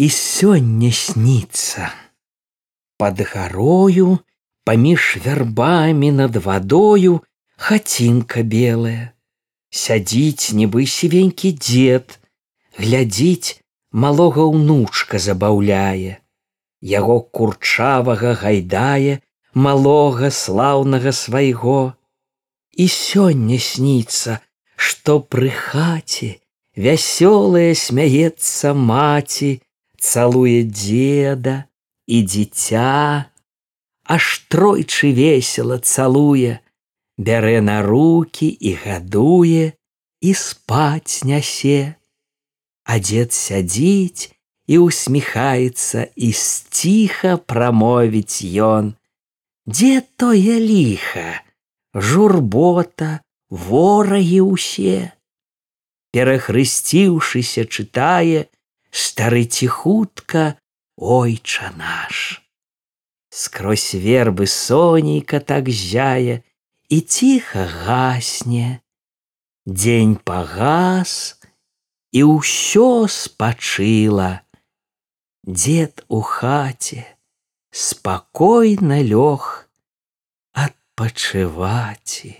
і сёння сніцца. Пад гарою, паміж вярбамі над вадою хацінка белая. Сядзіць нібы сівенькі дзед, глядзіць, малога ўнучка забаўляе. Яго курчавага гайдае малога слаўнага свайго. І сёння сніцца, што пры хаце вясёлая смяецца маці, цалуе деда і дзіця, аж тройчы весела цалуе, бярэ на руки і гадуе і спаць нясе. А дзед сядзіць і усміхаецца і сціха прамовіць ён: Дзе тое ліха, журбота, ворагі ўсе! Перахрысціўшыся чытае стары ціхутка ойча наш скрозь вербы сонейка так зяе і ціха гасне. Дзень пагас і ўсё спачыла. Дзед у хаце спакойна лёг адпачываці